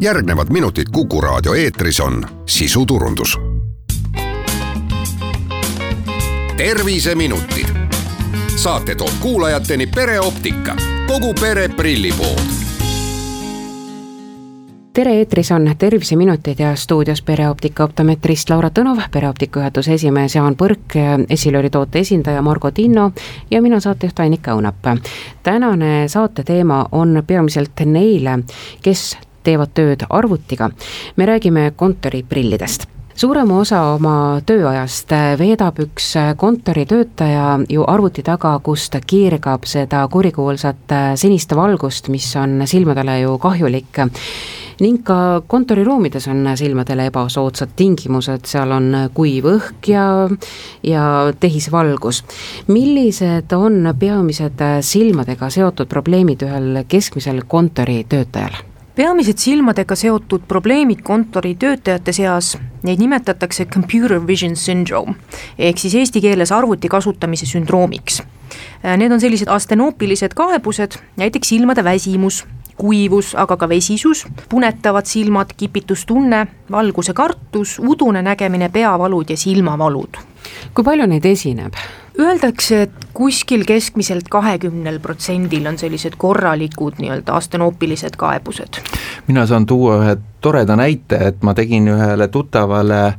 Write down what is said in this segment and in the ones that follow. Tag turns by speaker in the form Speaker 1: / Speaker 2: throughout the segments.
Speaker 1: järgnevad minutid Kuku raadio eetris on sisuturundus. terviseminutid. saate toob kuulajateni pereoptika, kogu pere prillipood
Speaker 2: tere, eetris on Terviseminutid ja stuudios pereoptika optometrist Laura Tõnov, pereoptika juhatuse esimees Jaan Põrk, esilööri toote esindaja Margo Tinno ja mina saatejuht Annika Õunap. tänane saate teema on peamiselt neile, kes teevad tööd arvutiga. me räägime kontoriprillidest suurema osa oma tööajast veedab üks kontoritöötaja ju arvuti taga, kus ta kiirgab seda kurikuulsat sinist valgust, mis on silmadele ju kahjulik ning ka kontoriruumides on silmadele ebasoodsad tingimused, seal on kuiv õhk ja, ja tehisvalgus. millised on peamised silmadega seotud probleemid ühel keskmisel kontoritöötajal?
Speaker 3: Peamised silmadega seotud probleemid kontoritöötajate seas, neid nimetatakse computer vision syndrome ehk siis eesti keeles arvuti kasutamise sündroomiks. Need on sellised astenoopilised kaebused, näiteks silmade väsimus, kuivus, aga ka vesisus, punetavad silmad, kipitustunne, valguse kartus, udune nägemine, peavalud ja silmavalud.
Speaker 2: kui palju neid esineb?
Speaker 3: Öeldakse, et kuskil keskmiselt kahekümnel protsendil on sellised korralikud nii-öelda astenoopilised kaebused.
Speaker 4: mina saan tuua ühe toreda näite, et ma tegin ühele tuttavale äh,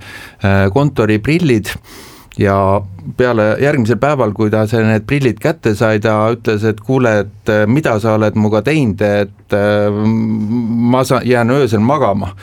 Speaker 4: kontoriprillid ja peale järgmisel päeval, kui ta see, need prillid kätte sai, ta ütles, et kuule, et äh, mida sa oled minuga teinud, et äh, ma saan, jään öösel magama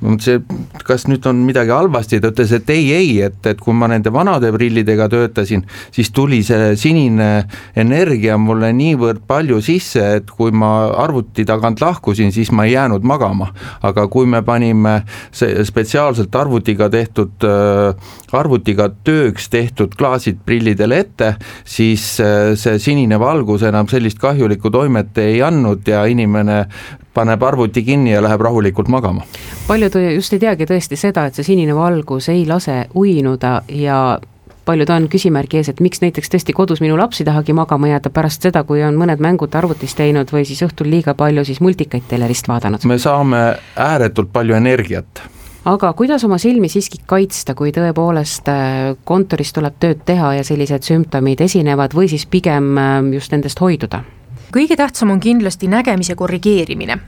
Speaker 4: ma mõtlesin, et kas nüüd on midagi halvasti, ta ütles, et ei, ei, et, et kui ma nende vanade prillidega töötasin, siis tuli see sinine energia mulle niivõrd palju sisse, et kui ma arvuti tagant lahkusin, siis ma ei jäänud magama. aga kui me panime spetsiaalselt arvutiga tehtud, äh, arvutiga tööks tehtud klaasid prillidele ette, siis äh, see sinine valgus enam sellist kahjulikku toimet ei andnud ja inimene paneb arvuti kinni ja läheb rahulikult magama.
Speaker 2: paljud just ei teagi tõesti seda, et see sinine valgus ei lase uinuda ja paljud on küsimärgi ees, et miks näiteks tõesti kodus minu laps ei tahagi magama jääda pärast seda, kui on mõned mängud arvutis teinud või siis õhtul liiga palju siis multikaid telerist vaadanud.
Speaker 4: me saame ääretult palju energiat
Speaker 2: aga kuidas oma silmi siiski kaitsta, kui tõepoolest äh, kontoris tuleb tööd teha ja sellised sümptomid esinevad või siis pigem äh, just nendest hoiduda?
Speaker 3: Kõige tähtsam on kindlasti nägemise korrigeerimine.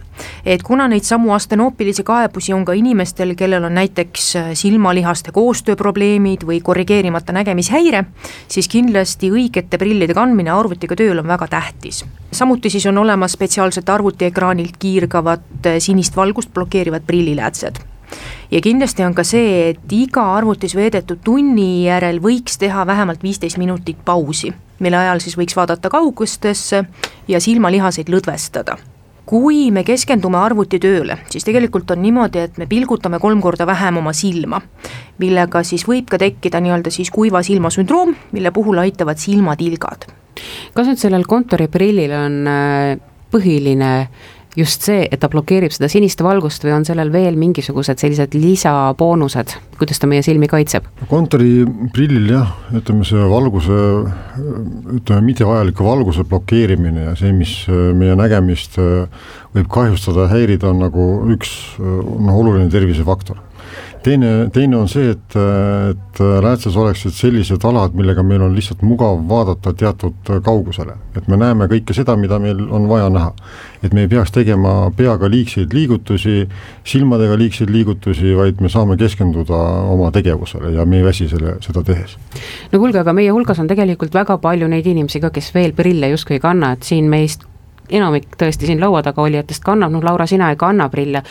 Speaker 3: et kuna neid samu astenoopilisi kaebusi on ka inimestel, kellel on näiteks äh, silmalihaste koostööprobleemid või korrigeerimata nägemishäire, siis kindlasti õigete prillide kandmine arvutiga tööl on väga tähtis. samuti siis on olemas spetsiaalselt arvutiekraanilt kiirgavad äh, sinist valgust blokeerivad prilliläätsed ja kindlasti on ka see, et iga arvutis veedetud tunni järel võiks teha vähemalt viisteist minutit pausi, mille ajal siis võiks vaadata kaugustesse ja silmalihaseid lõdvestada kui me keskendume arvutitööle, siis tegelikult on niimoodi, et me pilgutame kolm korda vähem oma silma, millega siis võib ka tekkida nii-öelda siis kuiva silma sündroom, mille puhul aitavad silmatilgad.
Speaker 2: kas nüüd sellel kontoriprillil on äh, põhiline just see, et ta blokeerib seda sinist valgust või on sellel veel mingisugused sellised lisaboonused, kuidas ta meie silmi kaitseb?
Speaker 5: kontoriprillil jah, ütleme see valguse, ütleme mittevajaliku valguse blokeerimine ja see, mis meie nägemist võib kahjustada, häirida, on nagu üks noh, oluline tervisefaktor teine, teine on see, et, et läätses oleksid sellised alad, millega meil on lihtsalt mugav vaadata teatud kaugusele, et me näeme kõike seda, mida meil on vaja näha. et me ei peaks tegema peaga liigseid liigutusi, silmadega liigseid liigutusi, vaid me saame keskenduda oma tegevusele ja me ei väsi selle, seda tehes.
Speaker 2: no kuulge, aga meie hulgas on tegelikult väga palju neid inimesi ka, kes veel prille justkui ei kanna, et siin meist enamik tõesti siin laua taga olijatest kannab, noh Laura, sina ei kanna prille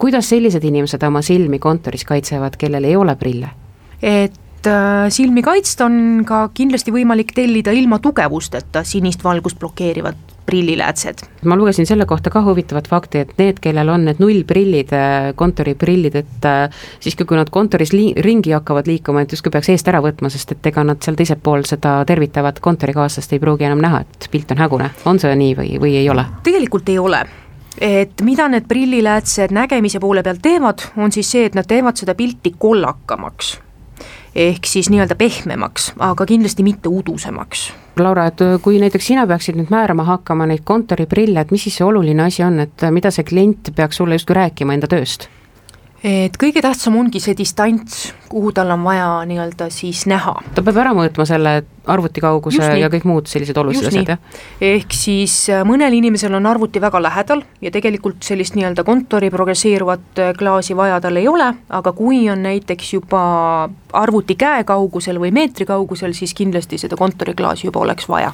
Speaker 2: kuidas sellised inimesed oma silmi kontoris kaitsevad, kellel ei ole prille?
Speaker 3: et äh, silmi kaitsta on ka kindlasti võimalik tellida ilma tugevusteta sinist valgust blokeerivad prilliläätsed.
Speaker 2: ma lugesin selle kohta ka huvitavat fakti, et need, kellel on need nullprillid, äh, kontoriprillid, et äh, siiski, kui nad kontoris li-, ringi hakkavad liikuma, et justkui peaks eest ära võtma, sest et ega nad seal teisel pool seda tervitavat kontorikaaslast ei pruugi enam näha, et pilt on hägune, on see nii või, või ei ole?
Speaker 3: tegelikult ei ole et mida need prilliläätsed nägemise poole pealt teevad, on siis see, et nad teevad seda pilti kollakamaks. ehk siis nii-öelda pehmemaks, aga kindlasti mitte udusemaks.
Speaker 2: Laura, et kui näiteks sina peaksid nüüd määrama hakkama neid kontoriprille, et mis siis see oluline asi on, et mida see klient peaks sulle justkui rääkima enda tööst?
Speaker 3: et kõige tähtsam ongi see distants, kuhu tal on vaja nii-öelda siis näha.
Speaker 2: ta peab ära mõõtma selle arvuti kauguse ja kõik muud sellised olulised asjad, jah?
Speaker 3: ehk siis äh, mõnel inimesel on arvuti väga lähedal ja tegelikult sellist nii-öelda kontori progresseeruvat äh, klaasi vaja tal ei ole, aga kui on näiteks juba arvuti käekaugusel või meetri kaugusel, siis kindlasti seda kontoriklaasi juba oleks vaja.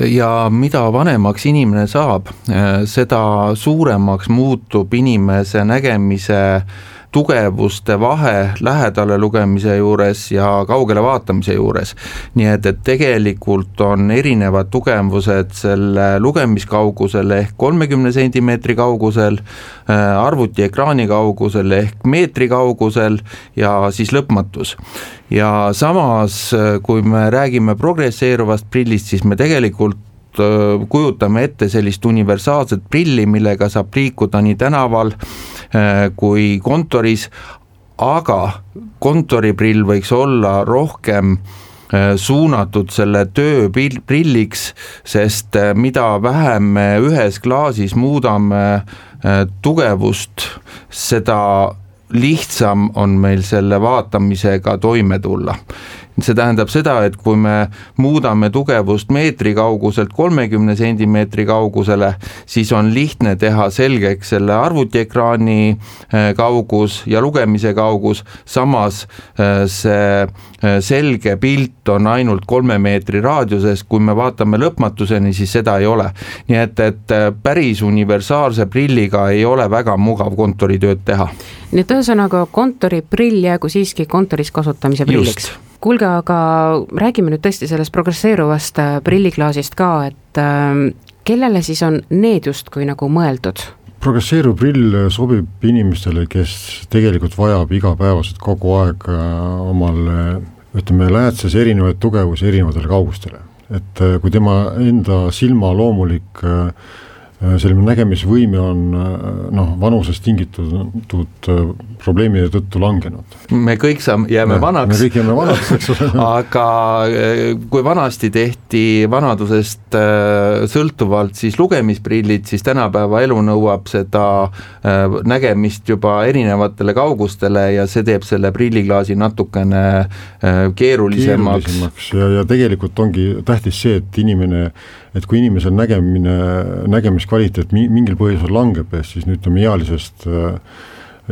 Speaker 4: Ja mida vanemaks inimene saab, äh, seda suuremaks muutub inimese nägemise tugevuste vahe lähedale lugemise juures ja kaugele vaatamise juures. nii et, et tegelikult on erinevad tugevused selle lugemiskaugusel ehk kolmekümne sentimeetri kaugusel, äh, arvutiekraani kaugusel ehk meetri kaugusel ja siis lõpmatus. ja samas, äh, kui me räägime progresseeruvast prillist, siis me tegelikult äh, kujutame ette sellist universaalset prilli, millega saab liikuda nii tänaval kui kontoris, aga kontoriprill võiks olla rohkem äh, suunatud selle töö prilliks, sest äh, mida vähem me ühes klaasis muudame tugevust, seda lihtsam on meil selle vaatamisega toime tulla see tähendab seda, et kui me muudame tugevust meetri kauguselt kolmekümne sentimeetri kaugusele, siis on lihtne teha selgeks selle arvutiekraani äh, kaugus ja lugemise kaugus, samas äh, see äh, selge pilt on ainult kolme meetri raadiuses, kui me vaatame lõpmatuseni, siis seda ei ole. nii et, et päris universaalse prilliga ei ole väga mugav kontoritööd teha.
Speaker 2: nii et ühesõnaga kontoriprill jäägu siiski kontoris kasutamise prilliks? Kuulge, aga räägime nüüd tõesti sellest progresseeruvast äh, prilliklaasist ka, et äh, kellele siis on need justkui nagu mõeldud?
Speaker 5: progresseeruv prill sobib inimestele, kes tegelikult vajab igapäevaselt kogu aeg äh, omal ütleme, läätses erinevaid tugevusi erinevatele kaugustele. et äh, kui tema enda silma loomulik äh, Äh, selline nägemisvõime on äh, noh, vanusest tingitud äh, probleemide tõttu langenud.
Speaker 4: me kõik saame, jääme me, vanaks.
Speaker 5: me kõik jääme vanaks, eks ole
Speaker 4: aga kui vanasti tehti vanadusest sõltuvalt siis lugemisprillid, siis tänapäeva elu nõuab seda nägemist juba erinevatele kaugustele ja see teeb selle prilliklaasi natukene keerulisemaks. keerulisemaks
Speaker 5: ja, ja tegelikult ongi tähtis see, et inimene et kui inimesel nägemine, nägemiskvaliteet mingil põhjusel langeb, siis nüüd ütleme ealisest äh,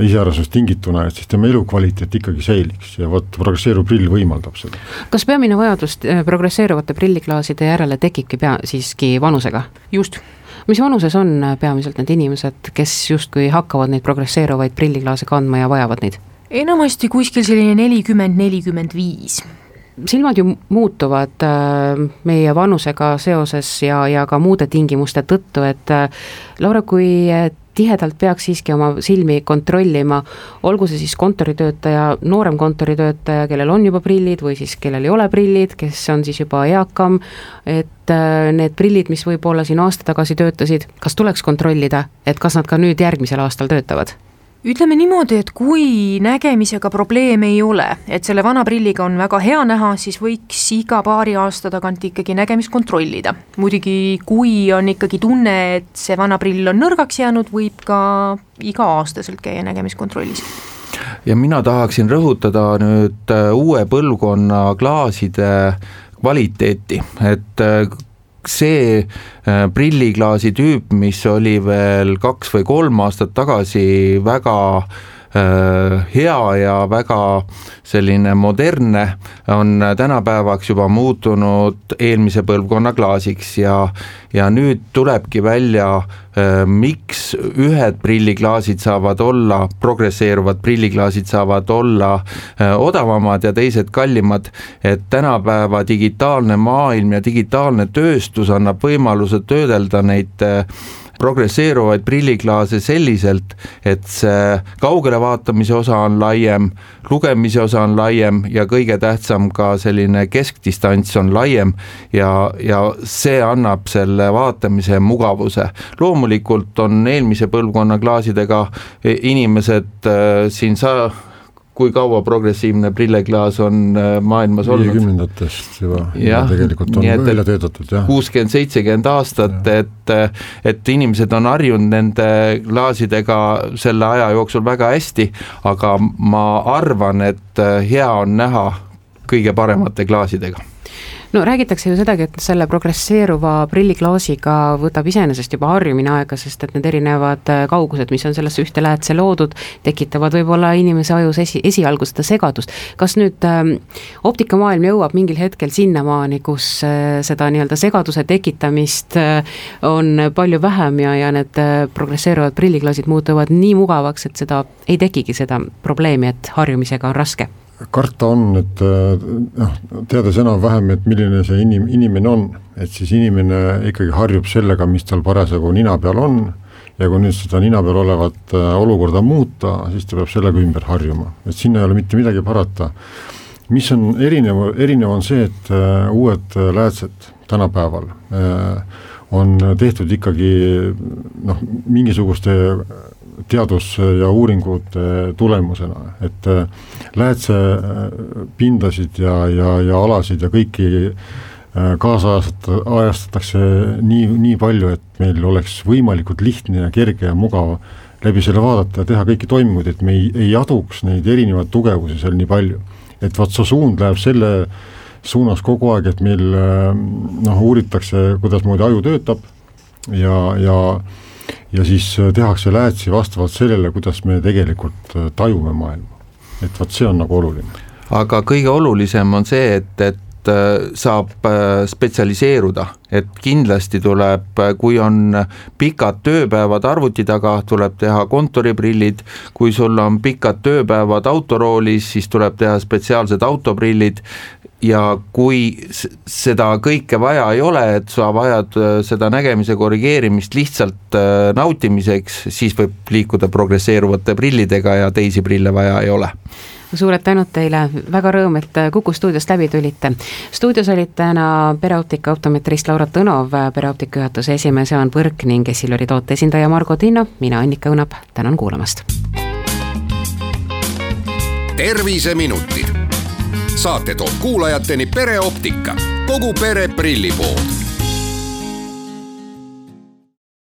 Speaker 5: iseärasust tingituna, et siis tema elukvaliteet ikkagi säiliks ja vot progresseeruv prill võimaldab seda.
Speaker 2: kas peamine vajadus äh, progresseeruvate prilliklaaside järele tekibki pea, siiski vanusega?
Speaker 3: just.
Speaker 2: mis vanuses on äh, peamiselt need inimesed, kes justkui hakkavad neid progresseeruvaid prilliklaase kandma ja vajavad neid?
Speaker 3: enamasti kuskil selline nelikümmend, nelikümmend viis
Speaker 2: silmad ju muutuvad äh, meie vanusega seoses ja, ja ka muude tingimuste tõttu, et äh, Laura, kui äh, tihedalt peaks siiski oma silmi kontrollima, olgu see siis kontoritöötaja, noorem kontoritöötaja, kellel on juba prillid või siis kellel ei ole prillid, kes on siis juba eakam, et need prillid, mis võib-olla siin aasta tagasi töötasid, kas tuleks kontrollida, et kas nad ka nüüd järgmisel aastal töötavad?
Speaker 3: Ütleme niimoodi, et kui nägemisega probleeme ei ole, et selle vana prilliga on väga hea näha, siis võiks iga paari aasta tagant ikkagi nägemist kontrollida. muidugi, kui on ikkagi tunne, et see vana prill on nõrgaks jäänud, võib ka iga-aastaselt käia nägemiskontrollis
Speaker 4: ja mina tahaksin rõhutada nüüd äh, uue põlvkonna klaaside kvaliteeti, et äh, see äh, prilliklaasi tüüp, mis oli veel kaks või kolm aastat tagasi väga hea ja väga selline modernne, on tänapäevaks juba muutunud eelmise põlvkonna klaasiks ja ja nüüd tulebki välja, äh, miks ühed prilliklaasid saavad olla, progresseeruvad prilliklaasid saavad olla äh, odavamad ja teised kallimad, et tänapäeva digitaalne maailm ja digitaalne tööstus annab võimaluse töödelda neid äh, progresseeruvaid prilliklaase selliselt, et see kaugele vaatamise osa on laiem, lugemise osa on laiem ja kõige tähtsam ka selline keskdistants on laiem ja, ja see annab selle vaatamise mugavuse. loomulikult on eelmise põlvkonna klaasidega inimesed äh, siin sa-, kui kaua progressiivne prilleklaas on äh, maailmas olnud.
Speaker 5: viiekümnendatest juba, juba tegelikult on välja töötatud, jah.
Speaker 4: kuuskümmend, seitsekümmend aastat, et, et inimesed on harjunud nende klaasidega selle aja jooksul väga hästi, aga ma arvan, et hea on näha kõige paremate klaasidega
Speaker 2: no räägitakse ju sedagi, et selle progresseeruva prilliklaasiga võtab iseenesest juba harjumine aega, sest et need erinevad äh, kaugused, mis on sellesse ühte läätse loodud, tekitavad võib-olla inimese ajus esi, esialgu seda segadust. kas nüüd äh, optikamaailm jõuab mingil hetkel sinnamaani, kus äh, seda nii-öelda segaduse tekitamist äh, on palju vähem ja, ja need äh, progresseeruvad prilliklaasid muutuvad nii mugavaks, et seda ei tekigi seda probleemi, et harjumisega on raske
Speaker 5: karta on, et äh, noh, teades enam-vähem, et milline see inim-, inimene on, et siis inimene ikkagi harjub sellega, mis tal parasjagu nina peal on ja kui nüüd seda nina peal olevat äh, olukorda muuta, siis ta peab sellega ümber harjuma, et sinna ei ole mitte midagi parata. mis on erinev, erinev on see, et uh, uued läätsed tänapäeval uh, on tehtud ikkagi noh, mingisuguste teadus- ja uuringute tulemusena, et äh, läätsepindasid ja, ja, ja alasid ja kõiki äh, kaasajastatakse nii, nii palju, et meil oleks võimalikult lihtne ja kerge ja mugav läbi selle vaadata ja teha kõiki toiminguid, et me ei, ei aduks neid erinevaid tugevusi seal nii palju. et vot see suund läheb selle suunas kogu aeg, et meil äh, noh, uuritakse, kuidasmoodi aju töötab ja, ja ja siis äh, tehakse läätsi vastavalt sellele, kuidas me tegelikult äh, tajume maailma. et vot see on nagu oluline.
Speaker 4: aga kõige olulisem on see, et, et saab spetsialiseeruda, et kindlasti tuleb, kui on pikad tööpäevad arvuti taga, tuleb teha kontoriprillid, kui sul on pikad tööpäevad autoroolis, siis tuleb teha spetsiaalsed autoprillid, ja kui seda kõike vaja ei ole, et sa vajad äh, seda nägemise korrigeerimist lihtsalt äh, nautimiseks, siis võib liikuda progresseeruvate prillidega ja teisi prille vaja ei ole
Speaker 2: suured tänud teile, väga rõõm, et äh, Kuku stuudiost läbi tulite. stuudios olid täna pereoptika optometrist Laura Tõnov, pereoptika juhatuse esimees Jaan Põrk ning Essilori toote esindaja Margo Tinno, mina Annika Õunap, tänan kuulamast.
Speaker 1: terviseminutid saate toob kuulajateni pereoptika, kogu pere prillipood